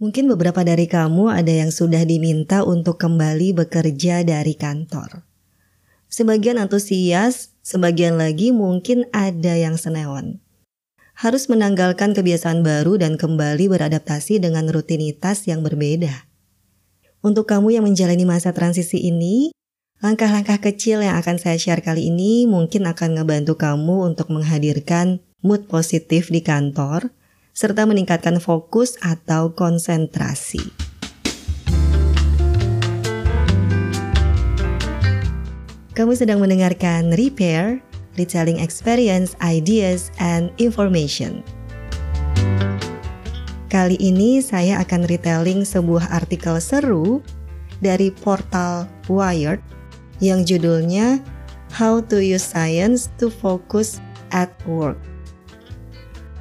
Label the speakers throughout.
Speaker 1: Mungkin beberapa dari kamu ada yang sudah diminta untuk kembali bekerja dari kantor. Sebagian antusias, sebagian lagi mungkin ada yang senewan. Harus menanggalkan kebiasaan baru dan kembali beradaptasi dengan rutinitas yang berbeda. Untuk kamu yang menjalani masa transisi ini, langkah-langkah kecil yang akan saya share kali ini mungkin akan ngebantu kamu untuk menghadirkan mood positif di kantor, serta meningkatkan fokus atau konsentrasi. Kamu sedang mendengarkan Repair, Retelling Experience, Ideas, and Information. Kali ini saya akan retelling sebuah artikel seru dari portal Wired yang judulnya How to Use Science to Focus at Work.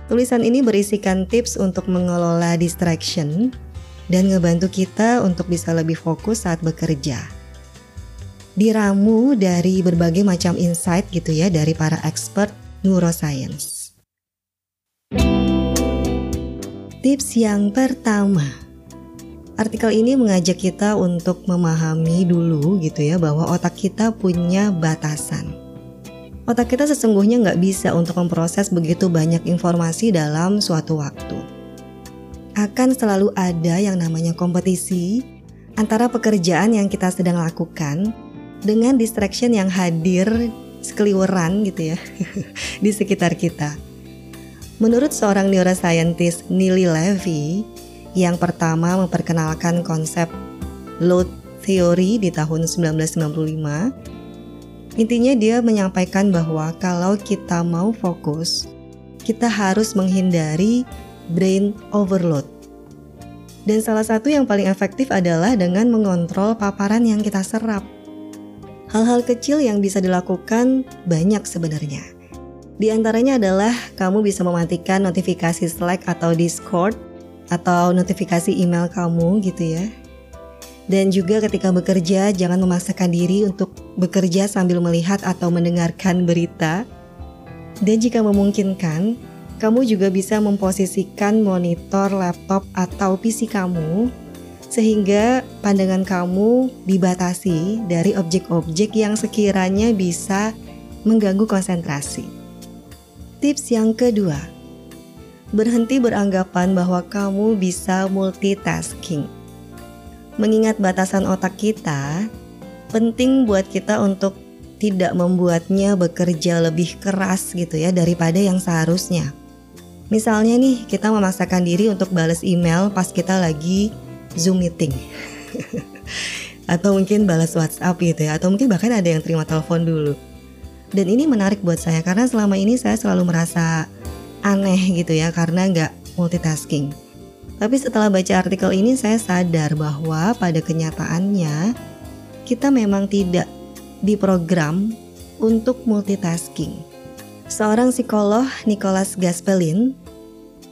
Speaker 1: Tulisan ini berisikan tips untuk mengelola distraction dan ngebantu kita untuk bisa lebih fokus saat bekerja. Diramu dari berbagai macam insight gitu ya dari para expert neuroscience. Tips yang pertama, artikel ini mengajak kita untuk memahami dulu gitu ya bahwa otak kita punya batasan. Otak kita sesungguhnya nggak bisa untuk memproses begitu banyak informasi dalam suatu waktu. Akan selalu ada yang namanya kompetisi antara pekerjaan yang kita sedang lakukan dengan distraction yang hadir sekeliweran gitu ya di sekitar kita. Menurut seorang neuroscientist Nili Levy yang pertama memperkenalkan konsep load theory di tahun 1995, Intinya dia menyampaikan bahwa kalau kita mau fokus, kita harus menghindari brain overload. Dan salah satu yang paling efektif adalah dengan mengontrol paparan yang kita serap. Hal-hal kecil yang bisa dilakukan banyak sebenarnya. Di antaranya adalah kamu bisa mematikan notifikasi Slack atau Discord atau notifikasi email kamu gitu ya dan juga ketika bekerja, jangan memaksakan diri untuk bekerja sambil melihat atau mendengarkan berita. Dan jika memungkinkan, kamu juga bisa memposisikan monitor laptop atau PC kamu sehingga pandangan kamu dibatasi dari objek-objek yang sekiranya bisa mengganggu konsentrasi. Tips yang kedua, berhenti beranggapan bahwa kamu bisa multitasking mengingat batasan otak kita, penting buat kita untuk tidak membuatnya bekerja lebih keras gitu ya daripada yang seharusnya. Misalnya nih, kita memaksakan diri untuk balas email pas kita lagi Zoom meeting. atau mungkin balas WhatsApp gitu ya, atau mungkin bahkan ada yang terima telepon dulu. Dan ini menarik buat saya karena selama ini saya selalu merasa aneh gitu ya karena nggak multitasking. Tapi setelah baca artikel ini saya sadar bahwa pada kenyataannya kita memang tidak diprogram untuk multitasking. Seorang psikolog Nicholas Gaspelin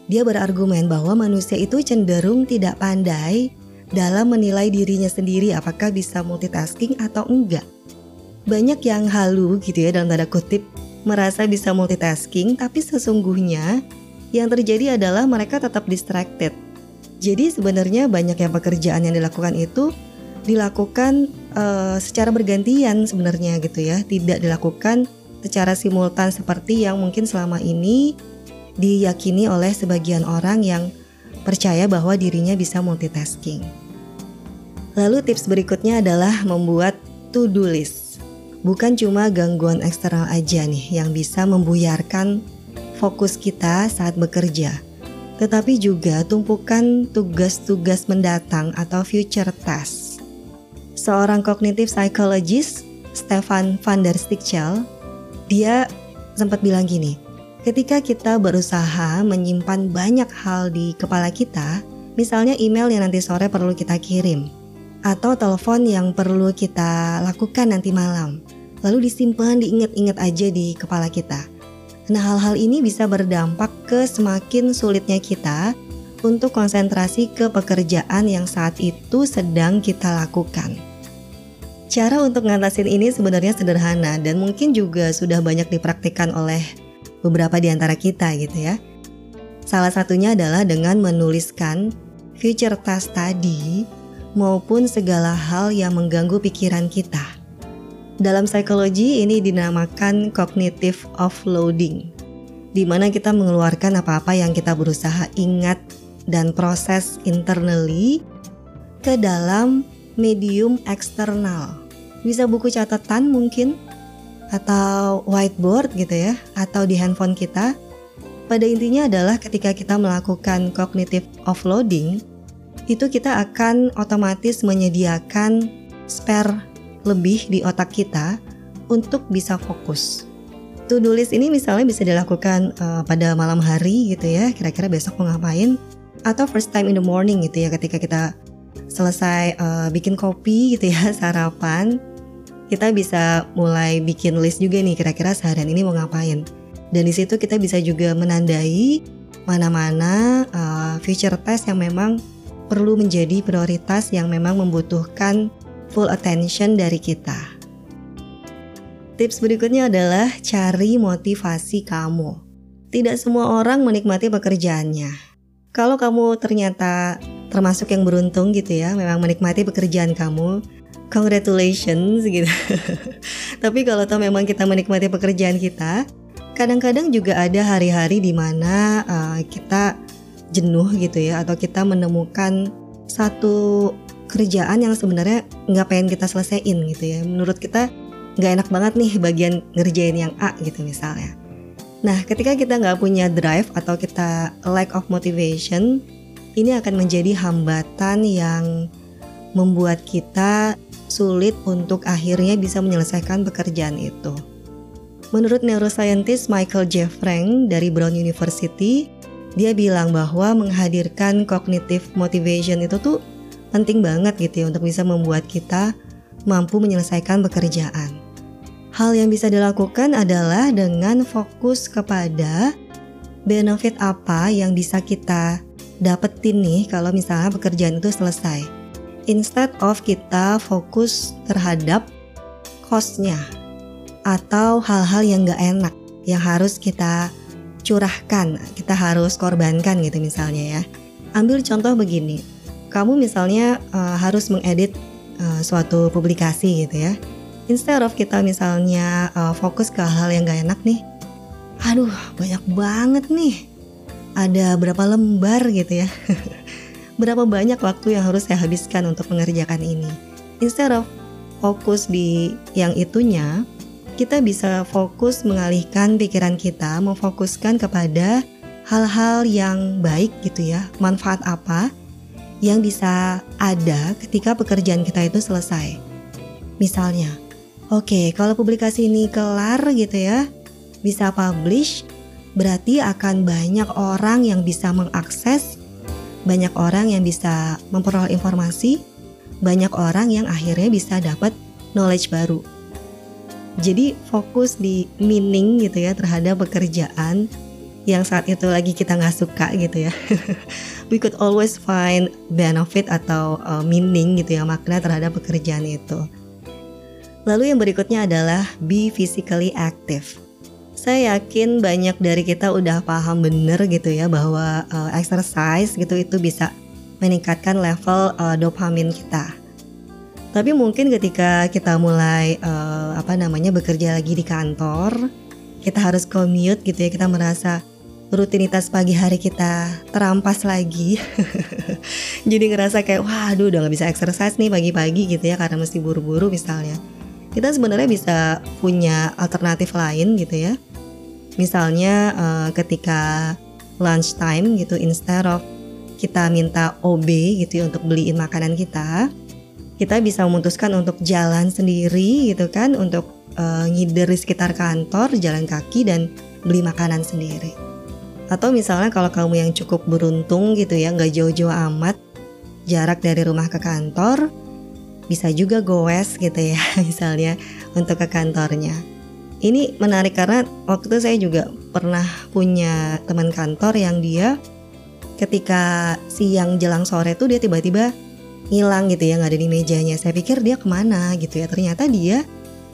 Speaker 1: dia berargumen bahwa manusia itu cenderung tidak pandai dalam menilai dirinya sendiri apakah bisa multitasking atau enggak. Banyak yang halu gitu ya dalam tanda kutip merasa bisa multitasking tapi sesungguhnya yang terjadi adalah mereka tetap distracted jadi sebenarnya banyak yang pekerjaan yang dilakukan itu dilakukan uh, secara bergantian sebenarnya gitu ya, tidak dilakukan secara simultan seperti yang mungkin selama ini diyakini oleh sebagian orang yang percaya bahwa dirinya bisa multitasking. Lalu tips berikutnya adalah membuat to-do list. Bukan cuma gangguan eksternal aja nih yang bisa membuyarkan fokus kita saat bekerja tetapi juga tumpukan tugas-tugas mendatang atau future task. Seorang kognitif psychologist, Stefan van der Stichel, dia sempat bilang gini, ketika kita berusaha menyimpan banyak hal di kepala kita, misalnya email yang nanti sore perlu kita kirim, atau telepon yang perlu kita lakukan nanti malam, lalu disimpan diingat-ingat aja di kepala kita Nah, hal-hal ini bisa berdampak ke semakin sulitnya kita untuk konsentrasi ke pekerjaan yang saat itu sedang kita lakukan. Cara untuk ngatasin ini sebenarnya sederhana dan mungkin juga sudah banyak dipraktikkan oleh beberapa di antara kita gitu ya. Salah satunya adalah dengan menuliskan future task tadi maupun segala hal yang mengganggu pikiran kita. Dalam psikologi ini dinamakan cognitive offloading, di mana kita mengeluarkan apa-apa yang kita berusaha ingat dan proses internally ke dalam medium eksternal. Bisa buku catatan mungkin, atau whiteboard gitu ya, atau di handphone kita. Pada intinya adalah ketika kita melakukan cognitive offloading, itu kita akan otomatis menyediakan spare lebih di otak kita untuk bisa fokus. To-do list ini misalnya bisa dilakukan uh, pada malam hari gitu ya, kira-kira besok mau ngapain, atau first time in the morning gitu ya, ketika kita selesai uh, bikin kopi gitu ya, sarapan, kita bisa mulai bikin list juga nih kira-kira seharian ini mau ngapain. Dan di situ kita bisa juga menandai mana-mana uh, future test yang memang perlu menjadi prioritas yang memang membutuhkan full attention dari kita. Tips berikutnya adalah cari motivasi kamu. Tidak semua orang menikmati pekerjaannya. Kalau kamu ternyata termasuk yang beruntung gitu ya, memang menikmati pekerjaan kamu, congratulations gitu. Tapi kalau toh memang kita menikmati pekerjaan kita, kadang-kadang juga ada hari-hari di mana uh, kita jenuh gitu ya, atau kita menemukan satu kerjaan yang sebenarnya nggak pengen kita selesaiin gitu ya. Menurut kita nggak enak banget nih bagian ngerjain yang A gitu misalnya. Nah, ketika kita nggak punya drive atau kita lack of motivation, ini akan menjadi hambatan yang membuat kita sulit untuk akhirnya bisa menyelesaikan pekerjaan itu. Menurut neuroscientist Michael J. Frank dari Brown University, dia bilang bahwa menghadirkan cognitive motivation itu tuh penting banget gitu ya untuk bisa membuat kita mampu menyelesaikan pekerjaan. Hal yang bisa dilakukan adalah dengan fokus kepada benefit apa yang bisa kita dapetin nih kalau misalnya pekerjaan itu selesai. Instead of kita fokus terhadap costnya atau hal-hal yang gak enak yang harus kita curahkan, kita harus korbankan gitu misalnya ya. Ambil contoh begini, kamu misalnya uh, harus mengedit uh, suatu publikasi gitu ya. Instead of kita misalnya uh, fokus ke hal yang gak enak nih, aduh banyak banget nih, ada berapa lembar gitu ya. berapa banyak waktu yang harus saya habiskan untuk mengerjakan ini. Instead of fokus di yang itunya, kita bisa fokus mengalihkan pikiran kita, memfokuskan kepada hal-hal yang baik gitu ya, manfaat apa yang bisa ada ketika pekerjaan kita itu selesai. Misalnya, oke, okay, kalau publikasi ini kelar gitu ya, bisa publish, berarti akan banyak orang yang bisa mengakses, banyak orang yang bisa memperoleh informasi, banyak orang yang akhirnya bisa dapat knowledge baru. Jadi fokus di meaning gitu ya terhadap pekerjaan yang saat itu lagi kita nggak suka gitu ya. We could always find benefit atau uh, meaning gitu ya makna terhadap pekerjaan itu. Lalu yang berikutnya adalah be physically active. Saya yakin banyak dari kita udah paham bener gitu ya bahwa uh, exercise gitu itu bisa meningkatkan level uh, dopamin kita. Tapi mungkin ketika kita mulai uh, apa namanya bekerja lagi di kantor, kita harus commute gitu ya, kita merasa rutinitas pagi hari kita terampas lagi. Jadi ngerasa kayak waduh udah gak bisa exercise nih pagi-pagi gitu ya karena mesti buru-buru misalnya. Kita sebenarnya bisa punya alternatif lain gitu ya. Misalnya uh, ketika lunch time gitu instead of kita minta OB gitu ya untuk beliin makanan kita kita bisa memutuskan untuk jalan sendiri gitu kan untuk uh, ngider di sekitar kantor jalan kaki dan beli makanan sendiri atau misalnya kalau kamu yang cukup beruntung gitu ya, nggak jauh-jauh amat jarak dari rumah ke kantor, bisa juga goes gitu ya misalnya untuk ke kantornya. Ini menarik karena waktu itu saya juga pernah punya teman kantor yang dia ketika siang jelang sore tuh dia tiba-tiba ngilang gitu ya nggak ada di mejanya. Saya pikir dia ke mana gitu ya. Ternyata dia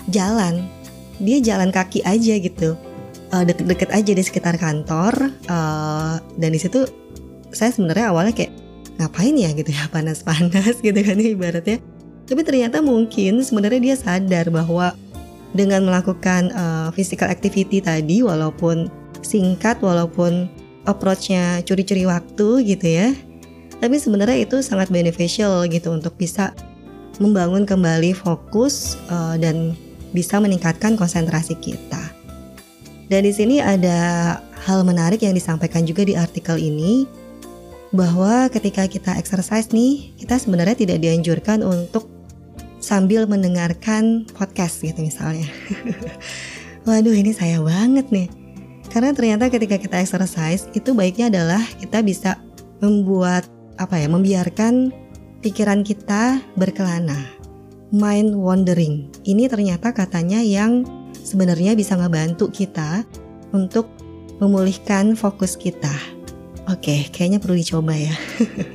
Speaker 1: jalan, dia jalan kaki aja gitu uh, deket-deket aja di sekitar kantor. Uh, dan di situ saya sebenarnya awalnya kayak ngapain ya? gitu ya panas-panas gitu kan ya ibaratnya. Tapi ternyata mungkin sebenarnya dia sadar bahwa dengan melakukan uh, physical activity tadi walaupun singkat walaupun approach-nya curi-curi waktu gitu ya tapi sebenarnya itu sangat beneficial gitu untuk bisa membangun kembali fokus uh, dan bisa meningkatkan konsentrasi kita. Dan di sini ada hal menarik yang disampaikan juga di artikel ini bahwa ketika kita exercise nih, kita sebenarnya tidak dianjurkan untuk sambil mendengarkan podcast gitu misalnya. Waduh ini saya banget nih. Karena ternyata ketika kita exercise itu baiknya adalah kita bisa membuat apa ya, membiarkan pikiran kita berkelana. Mind wandering. Ini ternyata katanya yang sebenarnya bisa ngebantu kita untuk memulihkan fokus kita Oke, kayaknya perlu dicoba ya.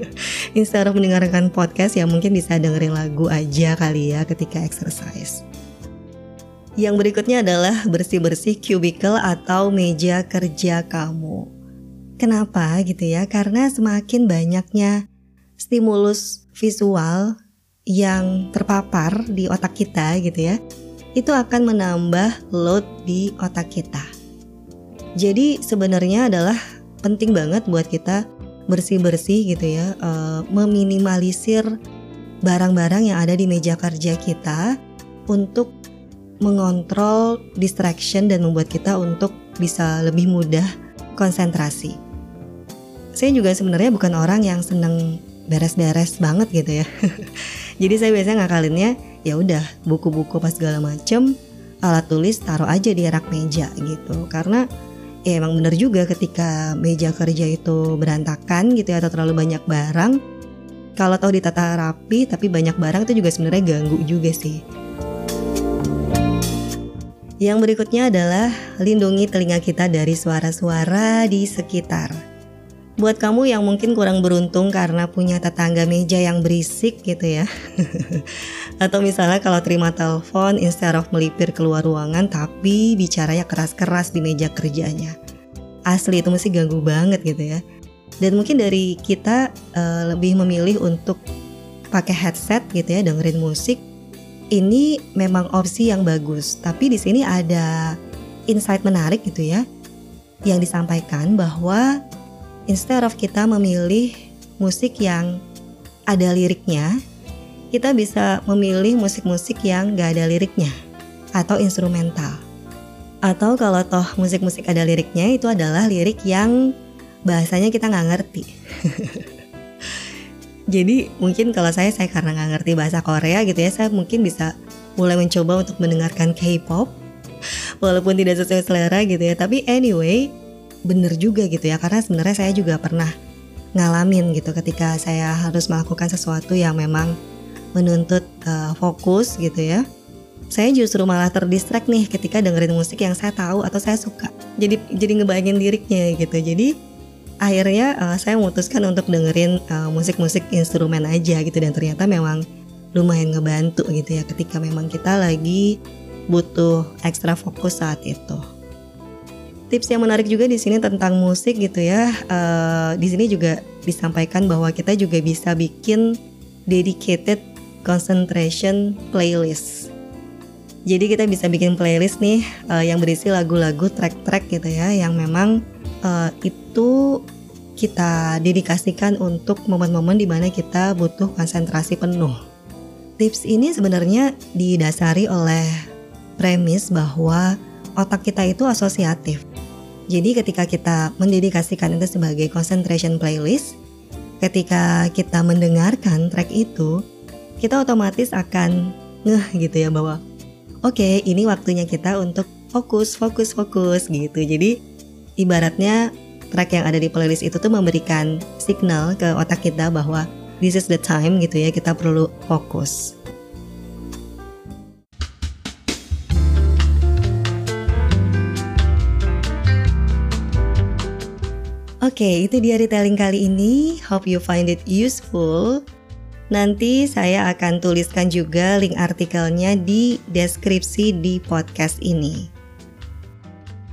Speaker 1: Instead of mendengarkan podcast ya mungkin bisa dengerin lagu aja kali ya ketika exercise. Yang berikutnya adalah bersih-bersih cubicle atau meja kerja kamu. Kenapa gitu ya? Karena semakin banyaknya stimulus visual yang terpapar di otak kita gitu ya, itu akan menambah load di otak kita. Jadi sebenarnya adalah penting banget buat kita bersih-bersih gitu ya, uh, meminimalisir barang-barang yang ada di meja kerja kita untuk mengontrol distraction dan membuat kita untuk bisa lebih mudah konsentrasi. Saya juga sebenarnya bukan orang yang seneng beres-beres banget gitu ya. Jadi saya biasanya ngakalinnya ya udah buku-buku pas segala macem alat tulis taruh aja di rak meja gitu karena ya emang bener juga ketika meja kerja itu berantakan gitu ya atau terlalu banyak barang kalau tahu ditata rapi tapi banyak barang itu juga sebenarnya ganggu juga sih yang berikutnya adalah lindungi telinga kita dari suara-suara di sekitar. Buat kamu yang mungkin kurang beruntung karena punya tetangga meja yang berisik gitu ya. Atau misalnya kalau terima telepon instead of melipir keluar ruangan tapi bicaranya keras-keras di meja kerjanya. Asli itu mesti ganggu banget gitu ya. Dan mungkin dari kita uh, lebih memilih untuk pakai headset gitu ya, dengerin musik. Ini memang opsi yang bagus, tapi di sini ada insight menarik gitu ya yang disampaikan bahwa instead of kita memilih musik yang ada liriknya, kita bisa memilih musik-musik yang gak ada liriknya atau instrumental. Atau kalau toh musik-musik ada liriknya itu adalah lirik yang bahasanya kita nggak ngerti. Jadi mungkin kalau saya saya karena nggak ngerti bahasa Korea gitu ya, saya mungkin bisa mulai mencoba untuk mendengarkan K-pop walaupun tidak sesuai selera gitu ya. Tapi anyway, bener juga gitu ya karena sebenarnya saya juga pernah ngalamin gitu ketika saya harus melakukan sesuatu yang memang menuntut uh, fokus gitu ya. Saya justru malah terdistract nih ketika dengerin musik yang saya tahu atau saya suka. Jadi jadi ngebayangin liriknya gitu. Jadi akhirnya uh, saya memutuskan untuk dengerin uh, musik-musik instrumen aja gitu. Dan ternyata memang lumayan ngebantu gitu ya ketika memang kita lagi butuh ekstra fokus saat itu. Tips yang menarik juga di sini tentang musik gitu ya. Uh, di sini juga disampaikan bahwa kita juga bisa bikin dedicated concentration playlist. Jadi kita bisa bikin playlist nih uh, yang berisi lagu-lagu track-track gitu ya, yang memang uh, itu kita dedikasikan untuk momen-momen di mana kita butuh konsentrasi penuh. Tips ini sebenarnya didasari oleh premis bahwa otak kita itu asosiatif. Jadi ketika kita mendedikasikan itu sebagai concentration playlist, ketika kita mendengarkan track itu, kita otomatis akan ngeh gitu ya bahwa oke okay, ini waktunya kita untuk fokus, fokus, fokus gitu. Jadi ibaratnya track yang ada di playlist itu tuh memberikan signal ke otak kita bahwa this is the time gitu ya kita perlu fokus. Oke, okay, itu dia retailing kali ini. Hope you find it useful. Nanti saya akan tuliskan juga link artikelnya di deskripsi di podcast ini.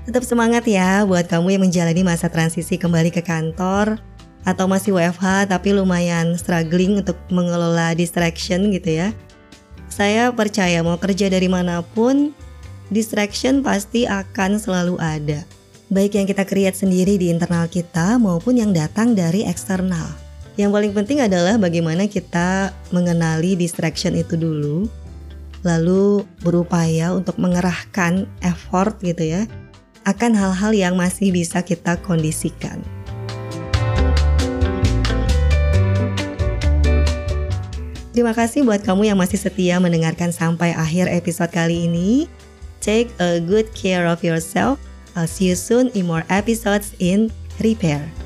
Speaker 1: Tetap semangat ya buat kamu yang menjalani masa transisi kembali ke kantor atau masih WFH tapi lumayan struggling untuk mengelola distraction gitu ya. Saya percaya mau kerja dari mana pun, distraction pasti akan selalu ada. Baik yang kita create sendiri di internal kita maupun yang datang dari eksternal. Yang paling penting adalah bagaimana kita mengenali distraction itu dulu, lalu berupaya untuk mengerahkan effort gitu ya, akan hal-hal yang masih bisa kita kondisikan. Terima kasih buat kamu yang masih setia mendengarkan sampai akhir episode kali ini. Take a good care of yourself. I'll see you soon in more episodes in Repair.